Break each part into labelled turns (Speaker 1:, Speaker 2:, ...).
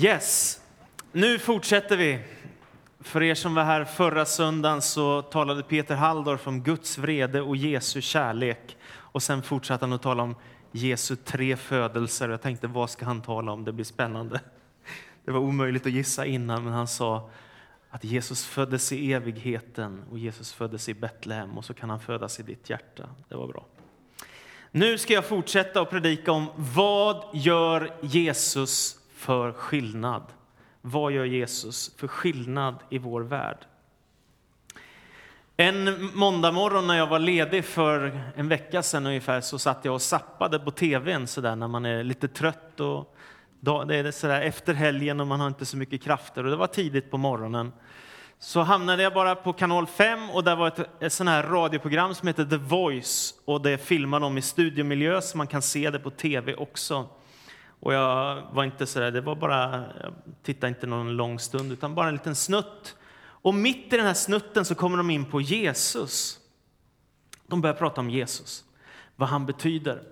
Speaker 1: Yes, nu fortsätter vi. För er som var här förra söndagen så talade Peter Halldorf om Guds vrede och Jesu kärlek. Och sen fortsatte han att tala om Jesu tre födelser. Jag tänkte, vad ska han tala om? Det blir spännande. Det var omöjligt att gissa innan, men han sa att Jesus föddes i evigheten och Jesus föddes i Betlehem och så kan han födas i ditt hjärta. Det var bra. Nu ska jag fortsätta att predika om vad gör Jesus för skillnad? Vad gör Jesus för skillnad i vår värld? En måndagmorgon när jag var ledig för en vecka sedan ungefär så satt jag och sappade på tvn så där när man är lite trött och det är så där efter helgen och man har inte så mycket krafter och det var tidigt på morgonen. Så hamnade jag bara på kanal 5 och där var ett, ett sån här radioprogram som heter The Voice och det filmar de i studiomiljö så man kan se det på tv också. Och jag var inte så där, det var bara, jag tittade inte någon lång stund, utan bara en liten snutt. Och mitt i den här snutten så kommer de in på Jesus. De börjar prata om Jesus, vad han betyder.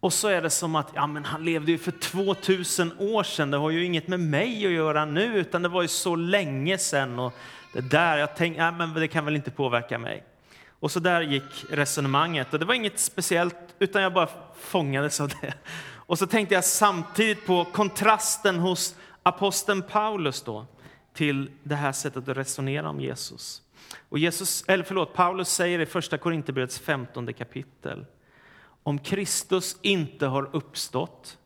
Speaker 1: Och så är det som att ja, men han levde ju för 2000 år sedan, det har ju inget med mig att göra nu, utan det var ju så länge sedan. Och det där, jag tänkte, ja, men det kan väl inte påverka mig. Och så där gick resonemanget. Och det var inget speciellt, utan jag bara fångades av det. Och så tänkte jag samtidigt på kontrasten hos aposteln Paulus då, till det här sättet att resonera om Jesus. Och Jesus, eller förlåt, Paulus säger i första Korinthierbrevets 15 kapitel, om Kristus inte har uppstått,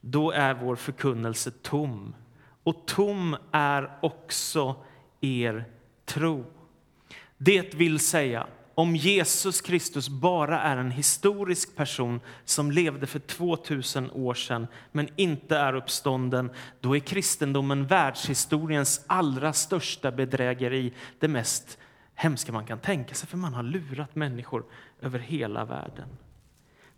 Speaker 1: då är vår förkunnelse tom. Och tom är också er tro. Det vill säga, om Jesus Kristus bara är en historisk person som levde för 2000 år sedan men inte är uppstånden, då är kristendomen världshistoriens allra största bedrägeri, det mest hemska man kan tänka sig, för man har lurat människor över hela världen.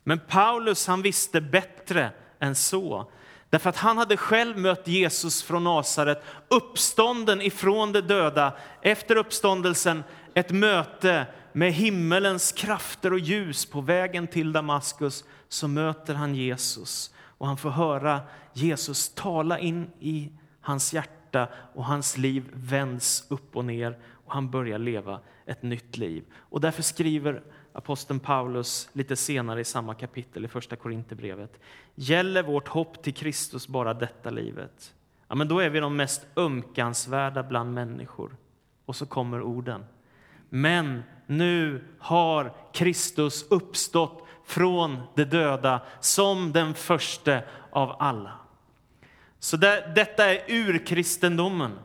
Speaker 1: Men Paulus han visste bättre än så. Därför att han hade själv mött Jesus från Nasaret, uppstånden ifrån de döda. Efter uppståndelsen ett möte med himmelens krafter och ljus på vägen till Damaskus så möter han Jesus och han får höra Jesus tala in i hans hjärta och hans liv vänds upp och ner och han börjar leva ett nytt liv. Och därför skriver aposteln Paulus lite senare i samma kapitel i första Korinthierbrevet. Gäller vårt hopp till Kristus bara detta livet? Ja, men då är vi de mest ömkansvärda bland människor. Och så kommer orden. Men nu har Kristus uppstått från de döda som den första av alla. Så det, detta är urkristendomen.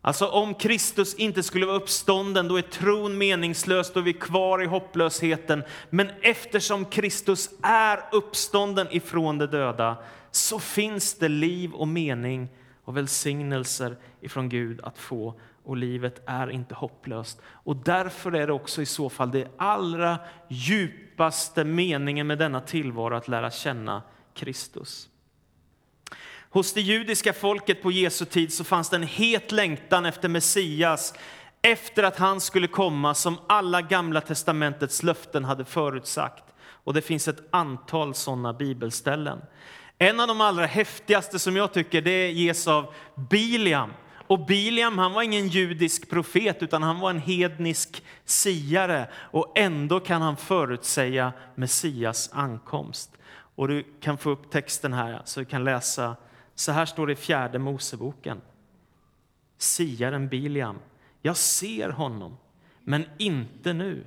Speaker 1: Alltså om Kristus inte skulle vara uppstånden, då är tron meningslös, då är vi kvar i hopplösheten. Men eftersom Kristus är uppstånden ifrån de döda, så finns det liv och mening och välsignelser ifrån Gud att få och livet är inte hopplöst. Och därför är det också i så fall det allra djupaste meningen med denna tillvaro att lära känna Kristus. Hos det judiska folket på Jesu tid så fanns det en het längtan efter Messias, efter att han skulle komma som alla gamla testamentets löften hade förutsagt. Och det finns ett antal sådana bibelställen. En av de allra häftigaste som jag tycker det ges av Biliam och Biliam han var ingen judisk profet utan han var en hednisk siare och ändå kan han förutsäga Messias ankomst. Och du kan få upp texten här så du kan läsa. Så här står det i fjärde Moseboken. Siaren Biliam. Jag ser honom, men inte nu.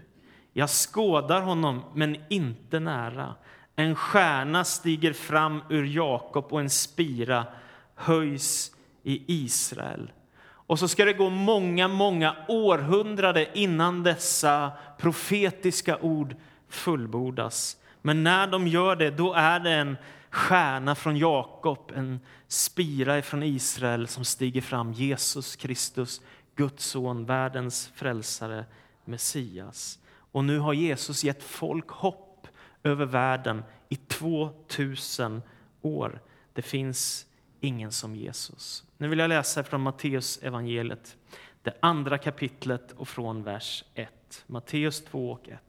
Speaker 1: Jag skådar honom, men inte nära. En stjärna stiger fram ur Jakob och en spira höjs i Israel. Och så ska det gå många, många århundraden innan dessa profetiska ord fullbordas. Men när de gör det, då är det en stjärna från Jakob, en spira från Israel som stiger fram. Jesus Kristus, Guds son, världens frälsare, Messias. Och nu har Jesus gett folk hopp över världen i 2000 år. Det finns ingen som Jesus. Nu vill jag läsa från Matteus evangeliet, det andra kapitlet och från vers 1. Matteus 2 och 1.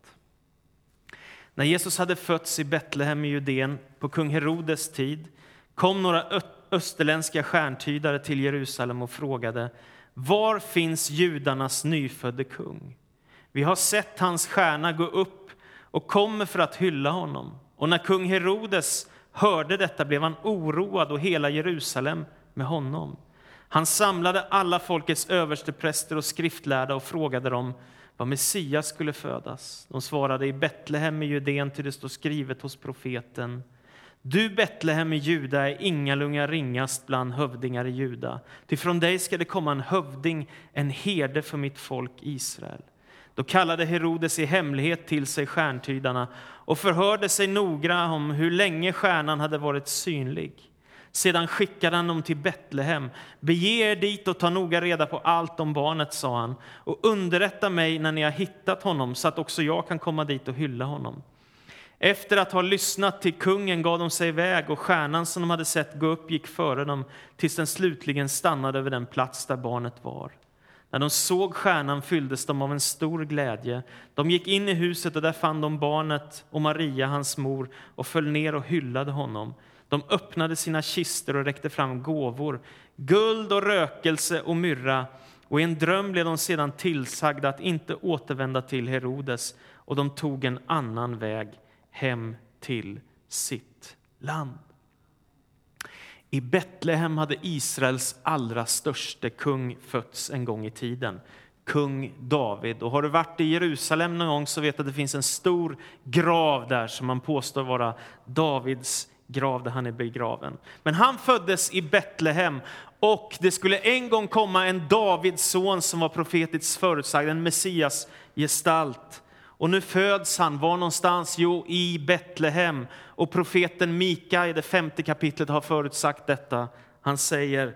Speaker 1: När Jesus hade fötts i Betlehem i Judeen på kung Herodes tid kom några österländska stjärntydare till Jerusalem och frågade var finns judarnas nyfödde kung? Vi har sett hans stjärna gå upp och kommer för att hylla honom. Och när kung Herodes hörde detta blev han oroad och hela Jerusalem med honom. Han samlade alla folkets överstepräster och skriftlärda och frågade dem var Messias skulle födas. De svarade i Betlehem i Judeen, till det står skrivet hos profeten. Du Betlehem i Juda är ingalunga ringast bland hövdingar i Juda, ty från dig ska det komma en hövding, en herde för mitt folk Israel. Då kallade Herodes i hemlighet till sig stjärntydarna och förhörde sig noga om hur länge stjärnan hade varit synlig. Sedan skickade han dem till Betlehem. Bege er dit och ta noga reda på allt om barnet, sa han, och underrätta mig när ni har hittat honom så att också jag kan komma dit och hylla honom. Efter att ha lyssnat till kungen gav de sig iväg och stjärnan som de hade sett gå upp gick före dem tills den slutligen stannade över den plats där barnet var. När de såg stjärnan fylldes de av en stor glädje. De gick in i huset och där fann de barnet och Maria, hans mor, och föll ner och hyllade honom. De öppnade sina kister och räckte fram gåvor, guld och rökelse och myrra. Och i en dröm blev de sedan tillsagda att inte återvända till Herodes, och de tog en annan väg hem till sitt land. I Betlehem hade Israels allra störste kung fötts en gång i tiden, kung David. Och har du varit i Jerusalem någon gång så vet du att det finns en stor grav där som man påstår vara Davids grav där han är begraven. Men han föddes i Betlehem och det skulle en gång komma en Davids son som var profetiskt förutsagd, en Messias gestalt. Och nu föds han, var någonstans? Jo, i Betlehem. Och profeten Mika i det femte kapitlet har förutsagt detta. Han säger,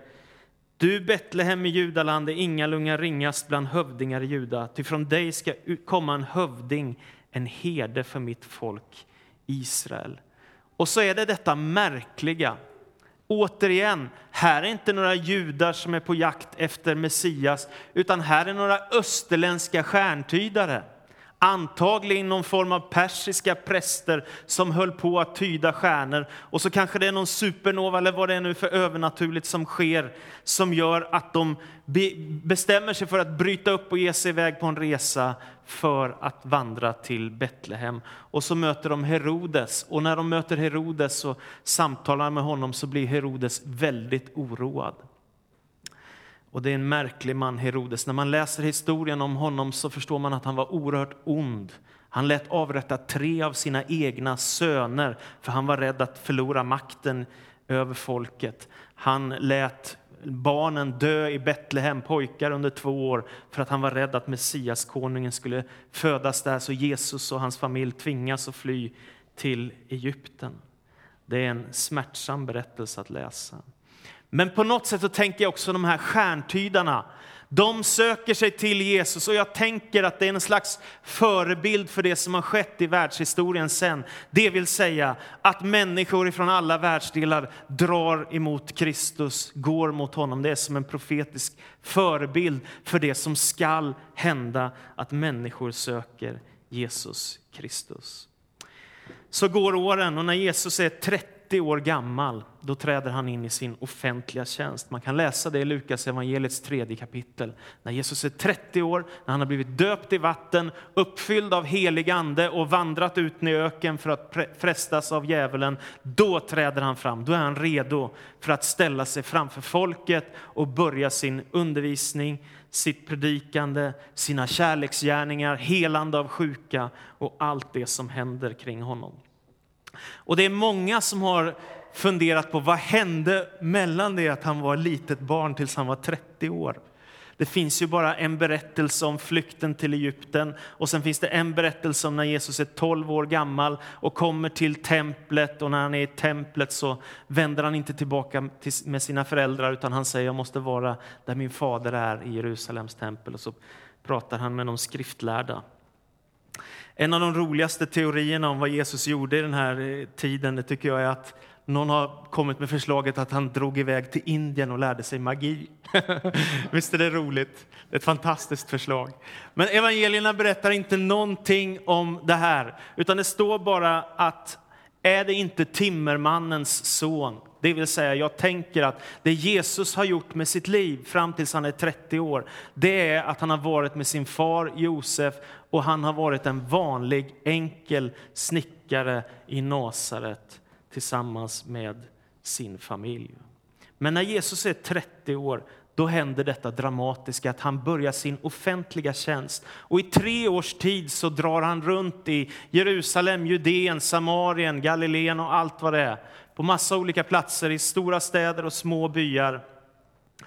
Speaker 1: du Betlehem i Judaland är ingalunga ringast bland hövdingar i Juda, ty från dig ska komma en hövding, en herde för mitt folk Israel. Och så är det detta märkliga. Återigen, här är inte några judar som är på jakt efter Messias, utan här är några österländska stjärntydare. Antagligen någon form av persiska präster som höll på att tyda stjärnor. Och så kanske det är någon supernova eller vad det är nu för övernaturligt som sker som gör att de bestämmer sig för att bryta upp och ge sig iväg på en resa för att vandra till Betlehem. Och så möter de Herodes och när de möter Herodes och samtalar med honom så blir Herodes väldigt oroad. Och det är en märklig man, Herodes. När man läser historien om honom så förstår man att han var oerhört ond. Han lät avrätta tre av sina egna söner för han var rädd att förlora makten över folket. Han lät barnen dö i Betlehem, pojkar under två år, för att han var rädd att Messiaskonungen skulle födas där, så Jesus och hans familj tvingas att fly till Egypten. Det är en smärtsam berättelse att läsa. Men på något sätt så tänker jag också de här stjärntydarna. De söker sig till Jesus och jag tänker att det är en slags förebild för det som har skett i världshistorien sen. Det vill säga att människor från alla världsdelar drar emot Kristus, går mot honom. Det är som en profetisk förebild för det som skall hända, att människor söker Jesus Kristus. Så går åren och när Jesus är 30 30 år gammal, då träder han in i sin offentliga tjänst. Man kan läsa det i Lukas evangeliets tredje kapitel. När Jesus är 30 år, när han har blivit döpt i vatten, uppfylld av helig ande och vandrat ut i öken för att frestas av djävulen, då träder han fram. Då är han redo för att ställa sig framför folket och börja sin undervisning, sitt predikande, sina kärleksgärningar, helande av sjuka och allt det som händer kring honom. Och det är många som har funderat på vad hände mellan det att han var litet barn tills han var 30 år. Det finns ju bara en berättelse om flykten till Egypten och sen finns det en berättelse om när Jesus är 12 år gammal och kommer till templet och när han är i templet så vänder han inte tillbaka med sina föräldrar utan han säger jag måste vara där min fader är i Jerusalems tempel och så pratar han med de skriftlärda. En av de roligaste teorierna om vad Jesus gjorde i den här eh, tiden det tycker jag är att någon har kommit med förslaget att han drog iväg till Indien och lärde sig magi. Visst är det roligt? Det är ett fantastiskt förslag. Men evangelierna berättar inte någonting om det här, utan det står bara att är det inte timmermannens son? Det vill säga, jag tänker att det Jesus har gjort med sitt liv fram tills han är 30 år, det är att han har varit med sin far Josef och han har varit en vanlig enkel snickare i Nasaret tillsammans med sin familj. Men när Jesus är 30 år, då händer detta dramatiska att han börjar sin offentliga tjänst. Och i tre års tid så drar han runt i Jerusalem, Judeen, Samarien, Galileen och allt vad det är. På massa olika platser i stora städer och små byar.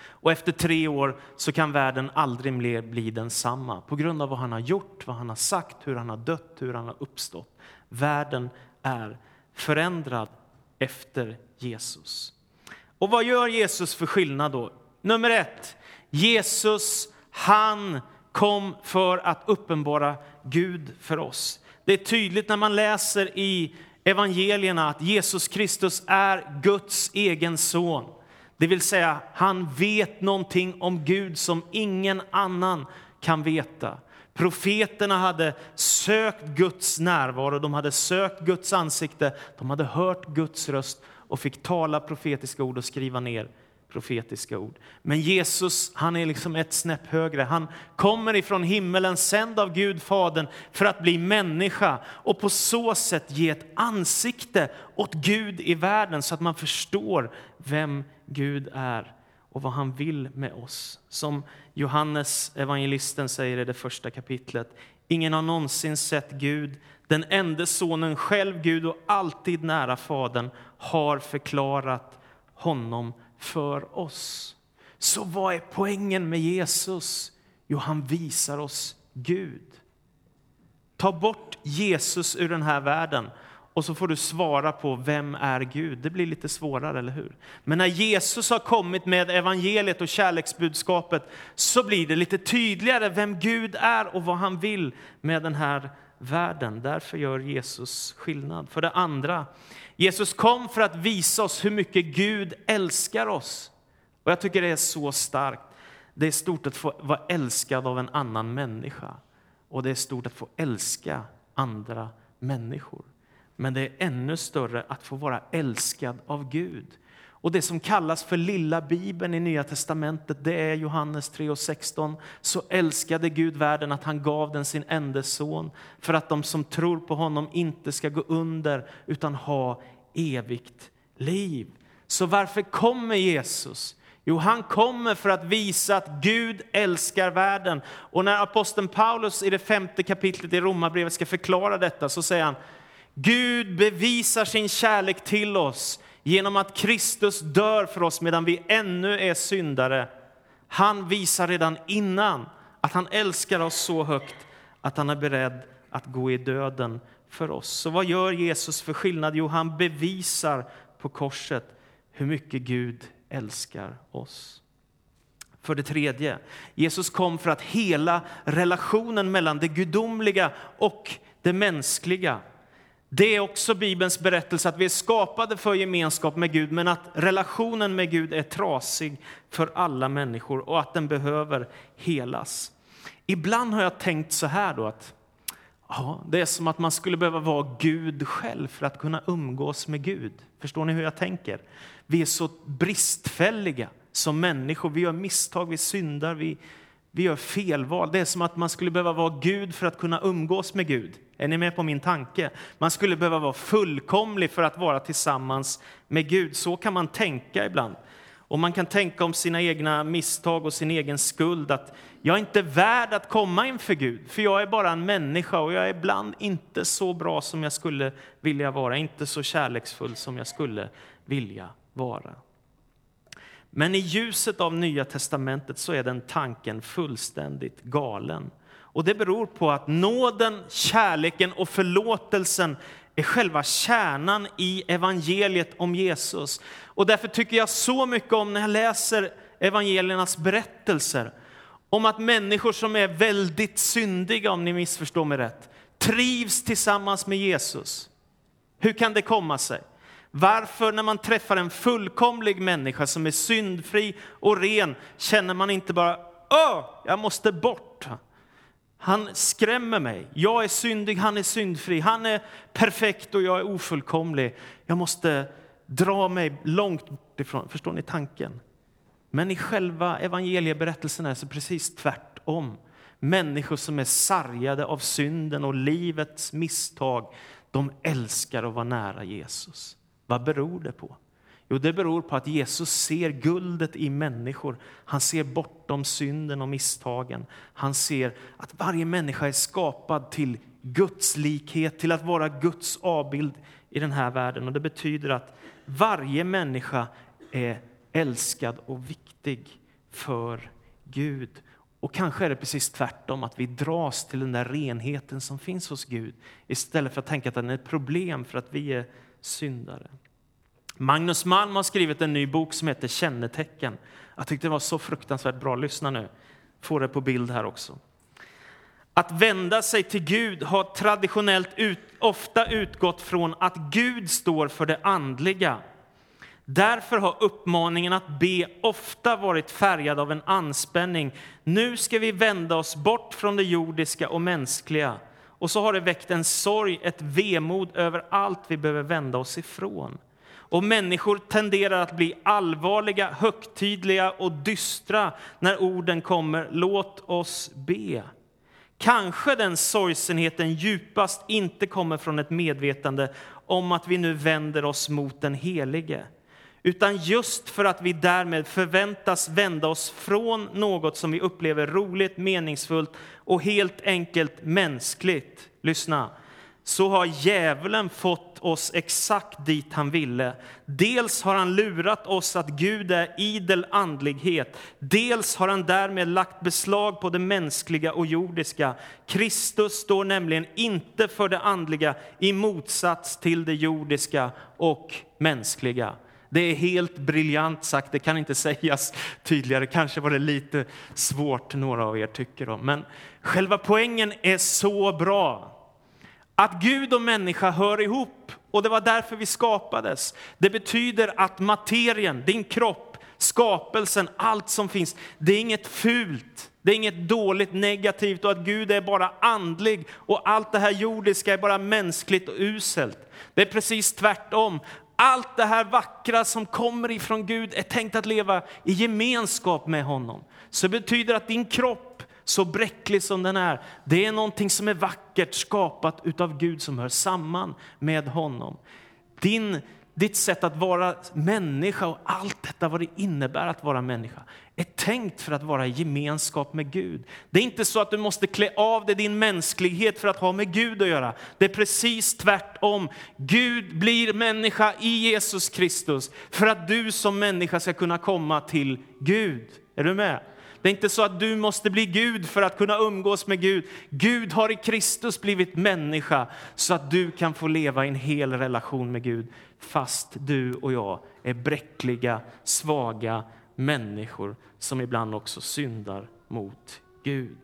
Speaker 1: Och efter tre år så kan världen aldrig mer bli densamma på grund av vad han har gjort, vad han har sagt, hur han har dött, hur han har uppstått. Världen är förändrad efter Jesus. Och vad gör Jesus för skillnad då? Nummer ett, Jesus han kom för att uppenbara Gud för oss. Det är tydligt när man läser i evangelierna att Jesus Kristus är Guds egen son. Det vill säga, han vet någonting om Gud som ingen annan kan veta. Profeterna hade sökt Guds närvaro, de hade sökt Guds ansikte, de hade hört Guds röst och fick tala profetiska ord och skriva ner profetiska ord. Men Jesus, han är liksom ett snäpp högre. Han kommer ifrån himmelen, sänd av Gud Fadern för att bli människa och på så sätt ge ett ansikte åt Gud i världen så att man förstår vem Gud är och vad han vill med oss. Som Johannes evangelisten säger i det första kapitlet. Ingen har någonsin sett Gud. Den enda sonen, själv Gud och alltid nära Fadern, har förklarat honom för oss. Så vad är poängen med Jesus? Jo, han visar oss Gud. Ta bort Jesus ur den här världen och så får du svara på vem är Gud. Det blir lite svårare, eller hur? Men när Jesus har kommit med evangeliet och kärleksbudskapet så blir det lite tydligare vem Gud är och vad han vill med den här världen. Därför gör Jesus skillnad. För det andra, Jesus kom för att visa oss hur mycket Gud älskar oss. Och jag tycker det är så starkt. Det är stort att få vara älskad av en annan människa. Och det är stort att få älska andra människor. Men det är ännu större att få vara älskad av Gud. Och det som kallas för lilla bibeln i Nya testamentet, det är Johannes 3.16. Så älskade Gud världen att han gav den sin enda son för att de som tror på honom inte ska gå under utan ha evigt liv. Så varför kommer Jesus? Jo, han kommer för att visa att Gud älskar världen. Och när aposteln Paulus i det femte kapitlet i Romarbrevet ska förklara detta så säger han Gud bevisar sin kärlek till oss genom att Kristus dör för oss medan vi ännu är syndare. Han visar redan innan att han älskar oss så högt att han är beredd att gå i döden för oss. Så vad gör Jesus för skillnad? Jo, han bevisar på korset hur mycket Gud älskar oss. För det tredje, Jesus kom för att hela relationen mellan det gudomliga och det mänskliga. Det är också Bibelns berättelse att vi är skapade för gemenskap med Gud men att relationen med Gud är trasig för alla människor och att den behöver helas. Ibland har jag tänkt så här då att ja, det är som att man skulle behöva vara Gud själv för att kunna umgås med Gud. Förstår ni hur jag tänker? Vi är så bristfälliga som människor. Vi gör misstag, vi syndar, vi, vi gör felval. Det är som att man skulle behöva vara Gud för att kunna umgås med Gud. Är ni med på min tanke? Man skulle behöva vara fullkomlig för att vara tillsammans med Gud. Så kan man tänka ibland. Och man kan tänka om sina egna misstag och sin egen skuld att jag är inte värd att komma inför Gud, för jag är bara en människa och jag är ibland inte så bra som jag skulle vilja vara, inte så kärleksfull som jag skulle vilja vara. Men i ljuset av Nya testamentet så är den tanken fullständigt galen. Och det beror på att nåden, kärleken och förlåtelsen är själva kärnan i evangeliet om Jesus. Och därför tycker jag så mycket om när jag läser evangeliernas berättelser om att människor som är väldigt syndiga, om ni missförstår mig rätt, trivs tillsammans med Jesus. Hur kan det komma sig? Varför när man träffar en fullkomlig människa som är syndfri och ren känner man inte bara Åh, jag måste bort. Han skrämmer mig. Jag är syndig, han är syndfri. Han är perfekt och jag är ofullkomlig. Jag måste dra mig långt bort ifrån. Förstår ni tanken? Men i själva evangelieberättelsen är det precis tvärtom. Människor som är sargade av synden och livets misstag, de älskar att vara nära Jesus. Vad beror det på? Jo, det beror på att Jesus ser guldet i människor. Han ser bortom synden och misstagen. Han ser att varje människa är skapad till Guds likhet, till att vara Guds avbild i den här världen. Och Det betyder att varje människa är älskad och viktig för Gud. Och kanske är det precis tvärtom, att vi dras till den där renheten som finns hos Gud istället för att tänka att den är ett problem för att vi är syndare. Magnus Malm har skrivit en ny bok som heter Kännetecken. Jag tyckte det var så fruktansvärt bra. Lyssna nu. Får det på bild här också. Att vända sig till Gud har traditionellt ut, ofta utgått från att Gud står för det andliga. Därför har uppmaningen att be ofta varit färgad av en anspänning. Nu ska vi vända oss bort från det jordiska och mänskliga. Och så har det väckt en sorg, ett vemod över allt vi behöver vända oss ifrån. Och människor tenderar att bli allvarliga, högtidliga och dystra när orden kommer låt oss be. Kanske den sorgsenheten djupast inte kommer från ett medvetande om att vi nu vänder oss mot den Helige utan just för att vi därmed förväntas vända oss från något som vi upplever roligt, meningsfullt och helt enkelt mänskligt. Lyssna så har djävulen fått oss exakt dit han ville. Dels har han lurat oss att Gud är idel andlighet, dels har han därmed lagt beslag på det mänskliga och jordiska. Kristus står nämligen inte för det andliga i motsats till det jordiska och mänskliga. Det är helt briljant sagt, det kan inte sägas tydligare. Kanske var det lite svårt, några av er tycker om. Men själva poängen är så bra. Att Gud och människa hör ihop och det var därför vi skapades. Det betyder att materien, din kropp, skapelsen, allt som finns, det är inget fult. Det är inget dåligt, negativt och att Gud är bara andlig och allt det här jordiska är bara mänskligt och uselt. Det är precis tvärtom. Allt det här vackra som kommer ifrån Gud är tänkt att leva i gemenskap med honom. Så det betyder att din kropp så bräcklig som den är, det är någonting som är vackert skapat utav Gud som hör samman med honom. Din, ditt sätt att vara människa och allt detta vad det innebär att vara människa är tänkt för att vara i gemenskap med Gud. Det är inte så att du måste klä av dig din mänsklighet för att ha med Gud att göra. Det är precis tvärtom. Gud blir människa i Jesus Kristus för att du som människa ska kunna komma till Gud. Är du med? Det är inte så att du måste bli Gud för att kunna umgås med Gud. Gud har i Kristus blivit människa så att du kan få leva i en hel relation med Gud fast du och jag är bräckliga, svaga människor som ibland också syndar mot Gud.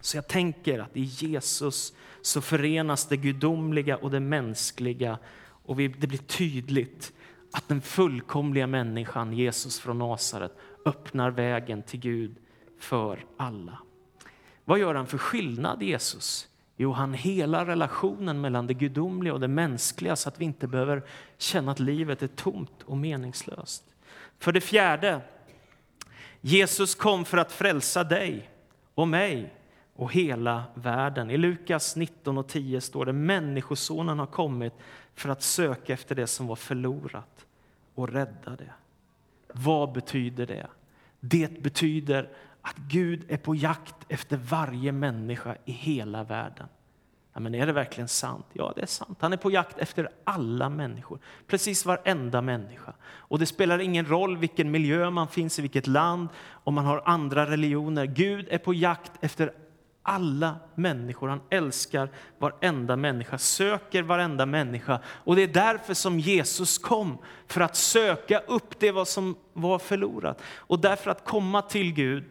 Speaker 1: Så jag tänker att i Jesus så förenas det gudomliga och det mänskliga och det blir tydligt att den fullkomliga människan, Jesus från Nasaret, öppnar vägen till Gud för alla. Vad gör han för skillnad, Jesus? Jo, han helar relationen mellan det gudomliga och det mänskliga så att vi inte behöver känna att livet är tomt och meningslöst. För det fjärde, Jesus kom för att frälsa dig och mig och hela världen. I Lukas 19 och 10 står det Människosonen har kommit för att söka efter det som var förlorat och rädda det. Vad betyder det? Det betyder att Gud är på jakt efter varje människa i hela världen. Ja, men är det verkligen sant? Ja, det är sant. Han är på jakt efter alla människor, precis varenda människa. Och det spelar ingen roll vilken miljö man finns i, vilket land, om man har andra religioner. Gud är på jakt efter alla människor. Han älskar varenda människa, söker varenda människa. Och det är därför som Jesus kom, för att söka upp det som var förlorat. Och därför att komma till Gud,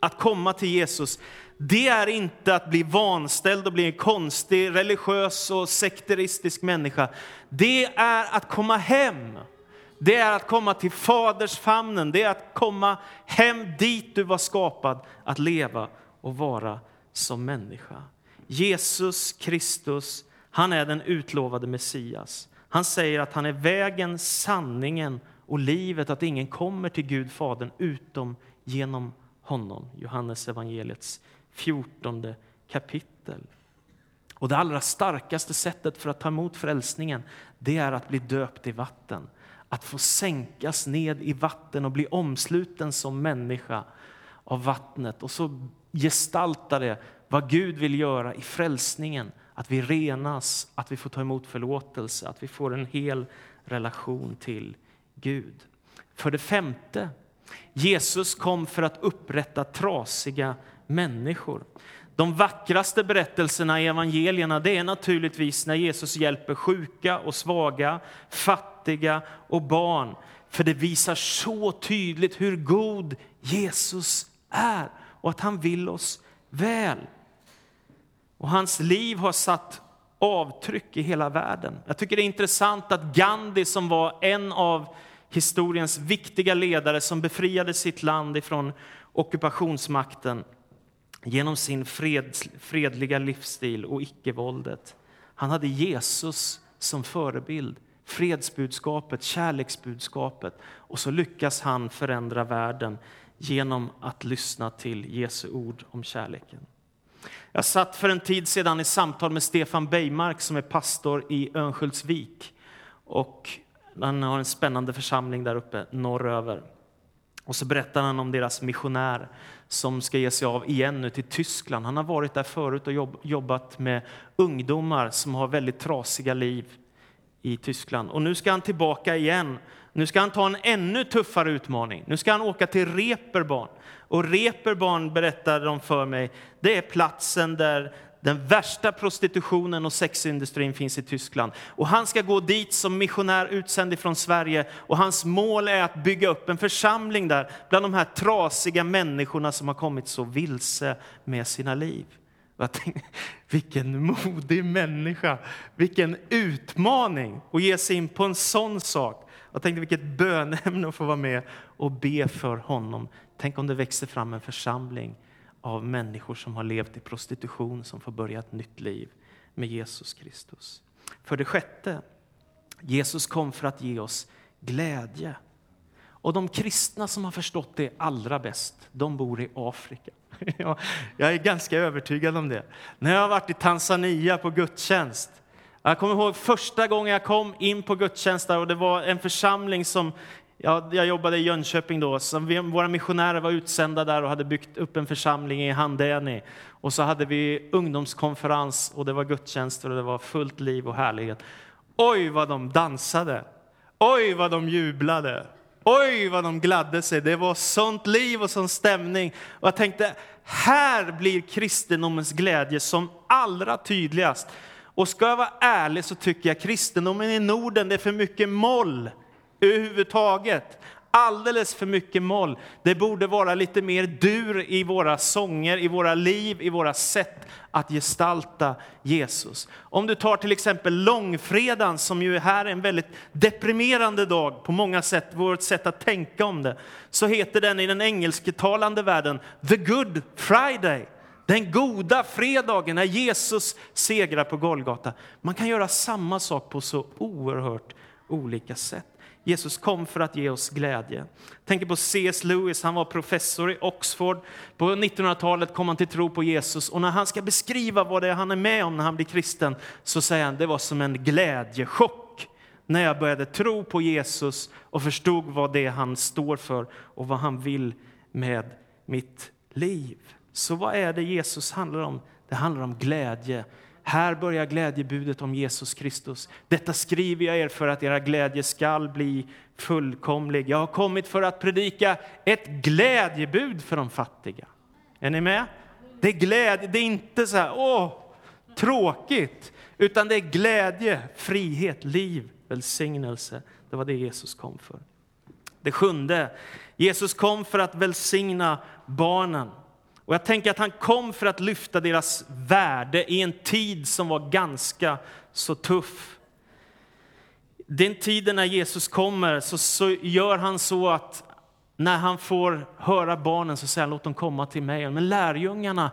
Speaker 1: att komma till Jesus, det är inte att bli vanställd och bli en konstig, religiös och sekteristisk människa. Det är att komma hem. Det är att komma till Faders famnen, det är att komma hem dit du var skapad att leva och vara som människa. Jesus Kristus, han är den utlovade Messias. Han säger att han är vägen, sanningen och livet, att ingen kommer till Gud Fadern utom genom honom. Johannes evangeliets 14 kapitel. Och det allra starkaste sättet för att ta emot frälsningen, det är att bli döpt i vatten. Att få sänkas ned i vatten och bli omsluten som människa av vattnet. Och så gestaltade vad Gud vill göra i frälsningen. Att vi renas, att vi får ta emot förlåtelse, att vi får en hel relation till Gud. För det femte, Jesus kom för att upprätta trasiga människor. De vackraste berättelserna i evangelierna det är naturligtvis när Jesus hjälper sjuka och svaga, fattiga och barn. För det visar så tydligt hur god Jesus är och att han vill oss väl. Och hans liv har satt avtryck i hela världen. Jag tycker det är intressant att Gandhi som var en av historiens viktiga ledare som befriade sitt land ifrån ockupationsmakten genom sin fred, fredliga livsstil och icke-våldet. Han hade Jesus som förebild, fredsbudskapet, kärleksbudskapet. Och så lyckas han förändra världen genom att lyssna till Jesu ord om kärleken. Jag satt för en tid sedan i samtal med Stefan Bejmark som är pastor i Örnsköldsvik. Och han har en spännande församling där uppe norröver. Och så berättar han om deras missionär som ska ge sig av igen nu till Tyskland. Han har varit där förut och jobbat med ungdomar som har väldigt trasiga liv i Tyskland. Och nu ska han tillbaka igen. Nu ska han ta en ännu tuffare utmaning. Nu ska han åka till Reeperbahn. Och Reeperbahn, berättade de för mig, det är platsen där den värsta prostitutionen och sexindustrin finns i Tyskland. Och han ska gå dit som missionär utsänd från Sverige och hans mål är att bygga upp en församling där bland de här trasiga människorna som har kommit så vilse med sina liv. Jag tänkte, vilken modig människa, vilken utmaning att ge sig in på en sån sak. Jag tänkte vilket bönämne att få vara med och be för honom. Tänk om det växer fram en församling av människor som har levt i prostitution som får börja ett nytt liv med Jesus Kristus. För det sjätte, Jesus kom för att ge oss glädje. Och de kristna som har förstått det allra bäst, de bor i Afrika. Jag är ganska övertygad om det. När jag har varit i Tanzania på gudstjänst, jag kommer ihåg första gången jag kom in på gudstjänst och det var en församling som Ja, jag jobbade i Jönköping då. Så vi, våra missionärer var utsända där och hade byggt upp en församling i Handeni. Och så hade vi ungdomskonferens och det var gudstjänster och det var fullt liv och härlighet. Oj vad de dansade! Oj vad de jublade! Oj vad de gladde sig! Det var sånt liv och sån stämning. Och jag tänkte, här blir kristendomens glädje som allra tydligast. Och ska jag vara ärlig så tycker jag kristendomen i Norden, det är för mycket moll överhuvudtaget. Alldeles för mycket moll. Det borde vara lite mer dur i våra sånger, i våra liv, i våra sätt att gestalta Jesus. Om du tar till exempel långfredagen som ju här är en väldigt deprimerande dag på många sätt, vårt sätt att tänka om det, så heter den i den engelsktalande världen The Good Friday. Den goda fredagen när Jesus segrar på Golgata. Man kan göra samma sak på så oerhört olika sätt. Jesus kom för att ge oss glädje. Tänker på C.S. Lewis, han var professor i Oxford. På 1900-talet kom han till tro på Jesus och när han ska beskriva vad det är han är med om när han blir kristen så säger han det var som en glädjechock när jag började tro på Jesus och förstod vad det är han står för och vad han vill med mitt liv. Så vad är det Jesus handlar om? Det handlar om glädje här börjar glädjebudet om Jesus Kristus. Detta skriver jag er för att era glädje skall bli fullkomlig. Jag har kommit för att predika ett glädjebud för de fattiga. Är ni med? Det är glädje, det är inte så här, åh, tråkigt, utan det är glädje, frihet, liv, välsignelse. Det var det Jesus kom för. Det sjunde, Jesus kom för att välsigna barnen. Och jag tänker att han kom för att lyfta deras värde i en tid som var ganska så tuff. Den tiden när Jesus kommer så, så gör han så att när han får höra barnen så säger han låt dem komma till mig. Men lärjungarna,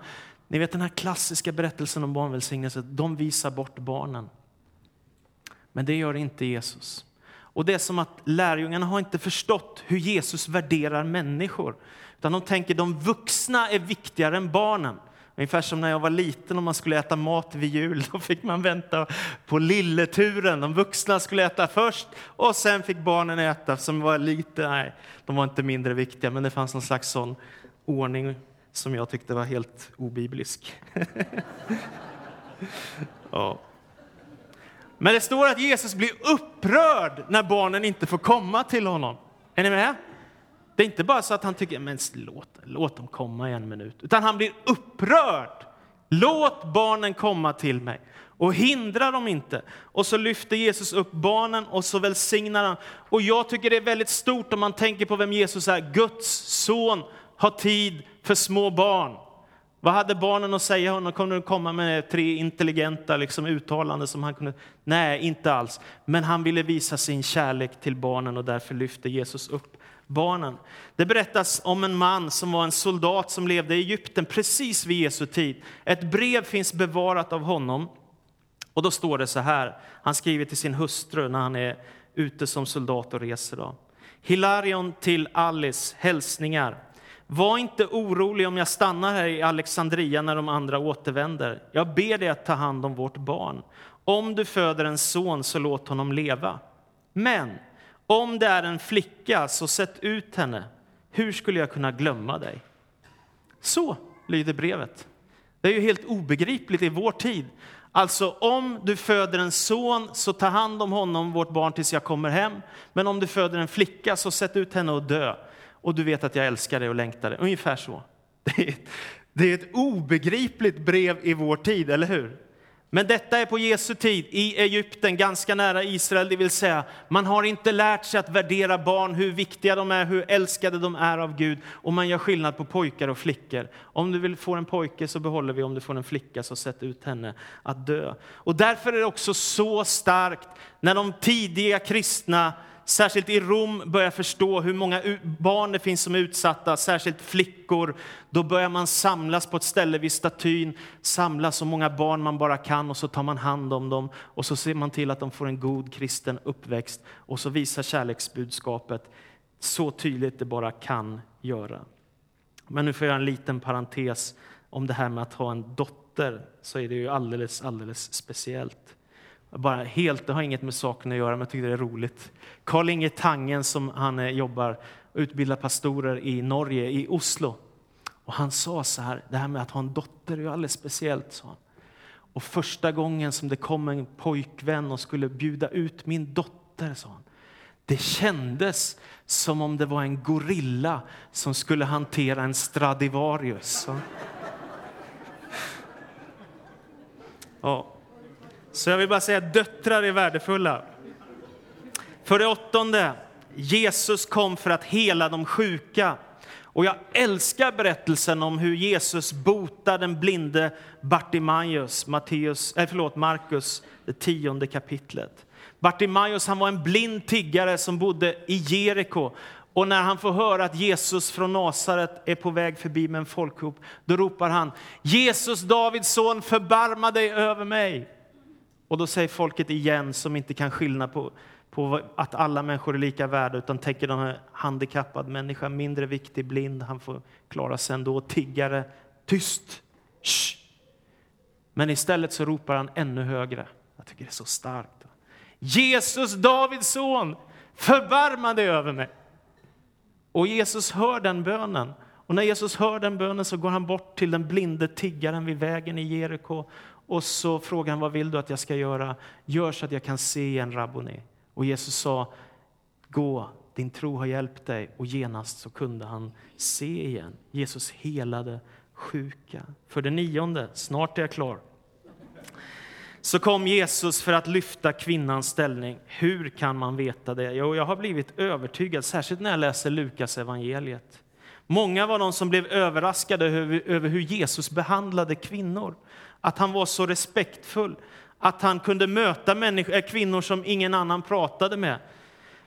Speaker 1: ni vet den här klassiska berättelsen om barnvälsignelse, de visar bort barnen. Men det gör inte Jesus. Och det är som att lärjungarna har inte förstått hur Jesus värderar människor. Utan de tänker att de vuxna är viktigare än barnen. Ungefär som när jag var liten och man skulle äta mat vid jul. Då fick man vänta på lilleturen. De vuxna skulle äta först och sen fick barnen äta som var lite, nej, de var inte mindre viktiga, men det fanns någon slags sån ordning som jag tyckte var helt obiblisk. ja. Men det står att Jesus blir upprörd när barnen inte får komma till honom. Är ni med? Det är inte bara så att han tycker men låt, låt dem komma i en minut, utan han blir upprörd. Låt barnen komma till mig och hindra dem inte. Och så lyfter Jesus upp barnen och så välsignar han. Och jag tycker det är väldigt stort om man tänker på vem Jesus är. Guds son har tid för små barn. Vad hade barnen att säga honom? Kunde de komma med tre intelligenta liksom, uttalanden som han kunde? Nej, inte alls. Men han ville visa sin kärlek till barnen och därför lyfte Jesus upp barnen. Det berättas om en man som var en soldat som levde i Egypten precis vid Jesu tid. Ett brev finns bevarat av honom. Och då står det så här, han skriver till sin hustru när han är ute som soldat och reser. Då. Hilarion till Alice, hälsningar. Var inte orolig om jag stannar här i Alexandria när de andra återvänder. Jag ber dig att ta hand om vårt barn. Om du föder en son, så låt honom leva. Men om det är en flicka, så sätt ut henne. Hur skulle jag kunna glömma dig? Så lyder brevet. Det är ju helt obegripligt i vår tid. Alltså, om du föder en son, så ta hand om honom, vårt barn, tills jag kommer hem. Men om du föder en flicka, så sätt ut henne och dö. Och du vet att jag älskar dig och längtar dig. Ungefär så. Det är, ett, det är ett obegripligt brev i vår tid, eller hur? Men detta är på Jesu tid i Egypten, ganska nära Israel, det vill säga man har inte lärt sig att värdera barn, hur viktiga de är, hur älskade de är av Gud. Och man gör skillnad på pojkar och flickor. Om du vill få en pojke så behåller vi, om du får en flicka så sätt ut henne att dö. Och därför är det också så starkt när de tidiga kristna särskilt i Rom, börjar förstå hur många barn det finns som är utsatta, särskilt flickor, då börjar man samlas på ett ställe vid statyn, samla så många barn man bara kan och så tar man hand om dem och så ser man till att de får en god kristen uppväxt och så visar kärleksbudskapet så tydligt det bara kan göra. Men nu får jag göra en liten parentes om det här med att ha en dotter, så är det ju alldeles, alldeles speciellt. Bara helt, det har inget med saken att göra, men jag tycker det är roligt. Karl Inge Tangen som han eh, jobbar och utbildar pastorer i Norge, i Oslo. Och han sa så här, det här med att ha en dotter är ju alldeles speciellt, sa han. Och första gången som det kom en pojkvän och skulle bjuda ut min dotter, sa han. Det kändes som om det var en gorilla som skulle hantera en Stradivarius. Ja. Så jag vill bara säga att döttrar är värdefulla. För det åttonde, Jesus kom för att hela de sjuka. Och jag älskar berättelsen om hur Jesus botar den blinde Bartimaeus, Matteus, äh, förlåt, Markus, det tionde kapitlet. Bartimaeus han var en blind tiggare som bodde i Jeriko. Och när han får höra att Jesus från Nasaret är på väg förbi med en folkhop, då ropar han Jesus, Davids son, förbarma dig över mig. Och då säger folket igen, som inte kan skilja på, på att alla människor är lika värda, utan tänker den här handikappad människa, mindre viktig, blind, han får klara sig ändå. Tiggare, tyst! Shh. Men istället så ropar han ännu högre. Jag tycker det är så starkt. Jesus, Davids son, förbarma dig över mig. Och Jesus hör den bönen. Och när Jesus hör den bönen så går han bort till den blinde tiggaren vid vägen i Jeriko och så frågade han, vad vill du att jag ska göra? Gör så att jag kan se igen, Rabboni. Och Jesus sa, gå, din tro har hjälpt dig. Och genast så kunde han se igen. Jesus helade sjuka. För det nionde, snart är jag klar. Så kom Jesus för att lyfta kvinnans ställning. Hur kan man veta det? Jo, jag har blivit övertygad, särskilt när jag läser Lukas evangeliet. Många var de som blev överraskade över, över hur Jesus behandlade kvinnor att han var så respektfull, att han kunde möta människor, eh, kvinnor som ingen annan pratade med.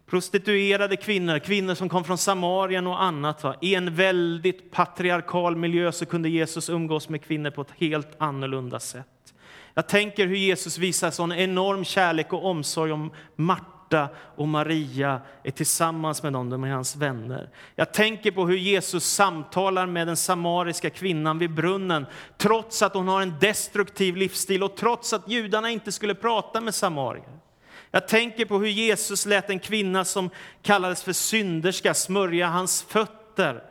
Speaker 1: Prostituerade kvinnor, kvinnor som kom från Samarien och annat. Va? I en väldigt patriarkal miljö så kunde Jesus umgås med kvinnor på ett helt annorlunda sätt. Jag tänker hur Jesus visar sån enorm kärlek och omsorg om Marta och Maria är tillsammans med dem, de är hans vänner. Jag tänker på hur Jesus samtalar med den samariska kvinnan vid brunnen, trots att hon har en destruktiv livsstil och trots att judarna inte skulle prata med samarier. Jag tänker på hur Jesus lät en kvinna som kallades för synderska smörja hans fötter.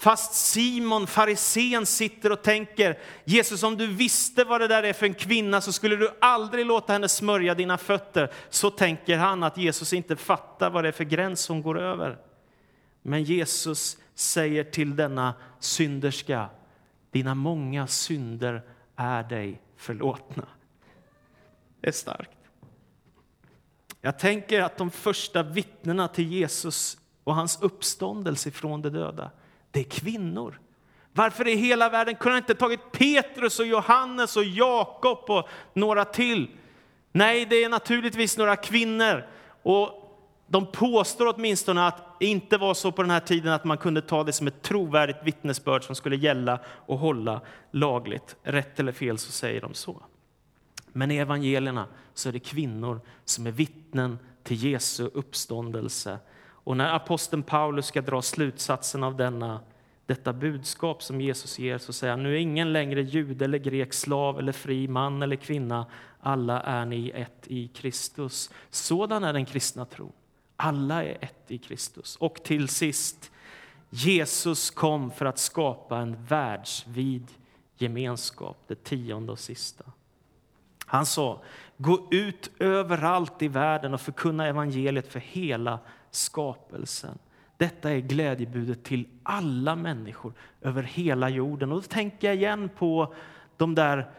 Speaker 1: Fast Simon, farisén, sitter och tänker, Jesus om du visste vad det där är för en kvinna så skulle du aldrig låta henne smörja dina fötter. Så tänker han att Jesus inte fattar vad det är för gräns hon går över. Men Jesus säger till denna synderska, dina många synder är dig förlåtna. Det är starkt. Jag tänker att de första vittnena till Jesus och hans uppståndelse från de döda, det är kvinnor. Varför i hela världen kunde han inte tagit Petrus och Johannes och Jakob och några till? Nej, det är naturligtvis några kvinnor. Och de påstår åtminstone att det inte var så på den här tiden att man kunde ta det som ett trovärdigt vittnesbörd som skulle gälla och hålla lagligt. Rätt eller fel så säger de så. Men i evangelierna så är det kvinnor som är vittnen till Jesu uppståndelse. Och när aposteln Paulus ska dra slutsatsen av denna, detta budskap som Jesus ger så säger han, nu är ingen längre jude eller grek, slav eller fri, man eller kvinna. Alla är ni ett i Kristus. Sådan är den kristna tron. Alla är ett i Kristus. Och till sist, Jesus kom för att skapa en världsvid gemenskap, det tionde och sista. Han sa, gå ut överallt i världen och förkunna evangeliet för hela skapelsen. Detta är glädjebudet till alla människor över hela jorden. Och då tänker jag igen på de där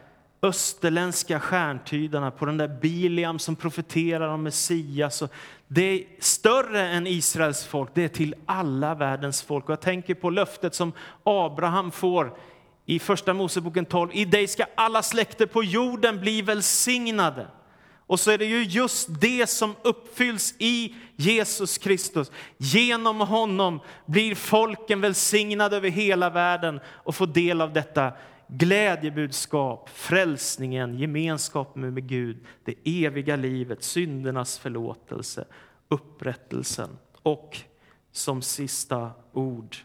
Speaker 1: österländska stjärntydarna, på den där Biliam som profeterar om Messias. Det är större än Israels folk, det är till alla världens folk. Och jag tänker på löftet som Abraham får i Första Moseboken 12. I dig ska alla släkter på jorden bli välsignade. Och så är det ju just det som uppfylls i Jesus Kristus. Genom honom blir folken välsignade över hela världen och får del av detta glädjebudskap, frälsningen, gemenskapen med Gud, det eviga livet, syndernas förlåtelse, upprättelsen och som sista ord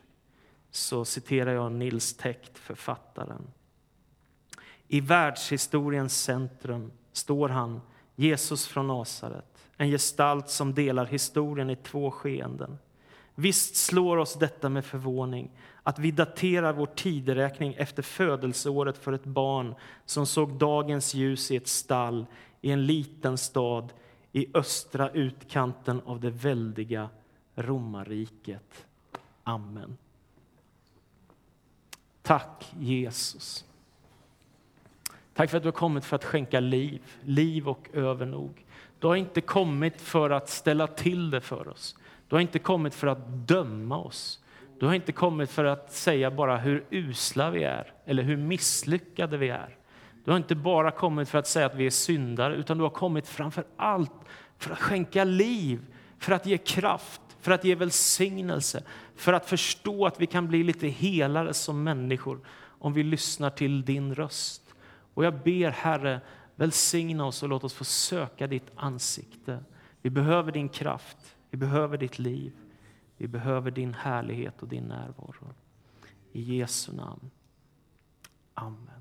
Speaker 1: så citerar jag Nils Täckt, författaren. I världshistoriens centrum står han, Jesus från Nasaret, en gestalt som delar historien i två skeenden. Visst slår oss detta med förvåning, att vi daterar vår tideräkning efter födelseåret för ett barn som såg dagens ljus i ett stall i en liten stad i östra utkanten av det väldiga romarriket. Amen. Tack Jesus. Tack för att du har kommit för att skänka liv, liv och övernog. Du har inte kommit för att ställa till det för oss. Du har inte kommit för att döma oss. Du har inte kommit för att säga bara hur usla vi är eller hur misslyckade vi är. Du har inte bara kommit för att säga att vi är syndare, utan du har kommit framför allt för att skänka liv, för att ge kraft, för att ge välsignelse, för att förstå att vi kan bli lite helare som människor om vi lyssnar till din röst. Och jag ber Herre, välsigna oss och låt oss få söka ditt ansikte. Vi behöver din kraft, vi behöver ditt liv, vi behöver din härlighet och din närvaro. I Jesu namn. Amen.